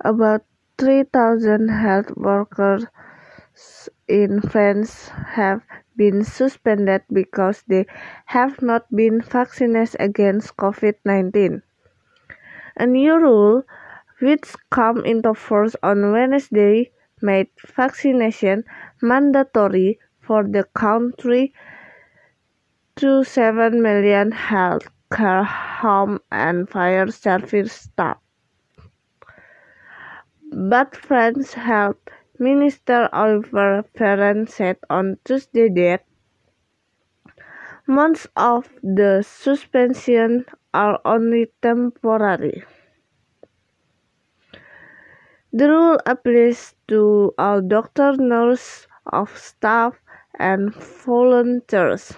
About 3,000 health workers in France have been suspended because they have not been vaccinated against COVID-19. A new rule, which came into force on Wednesday, made vaccination mandatory for the country's 7 million health care, home, and fire service staff. But French Health Minister Olivier Véran said on Tuesday that most of the suspensions are only temporary. The rule applies to all doctors, nurses, of staff, and volunteers.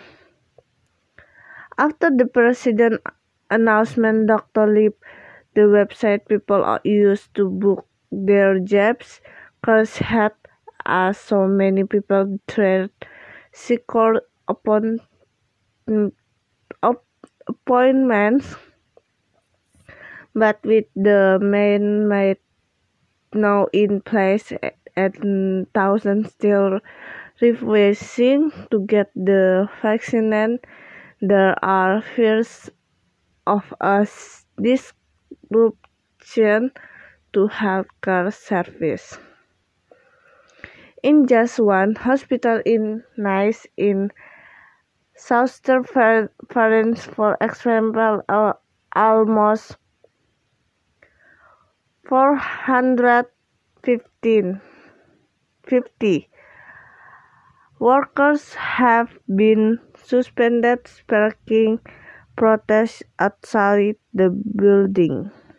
After the president announcement, Dr. Lip, the website people use to book their jobs, crashed as uh, so many people tried secured upon mm, appointments, but with the main mandate now in place and thousands still refusing to get the vaccine, there are fears of a disruption to healthcare service. In just one hospital in Nice in southern France, for example, almost 450 workers have been suspended sparking protests outside the building.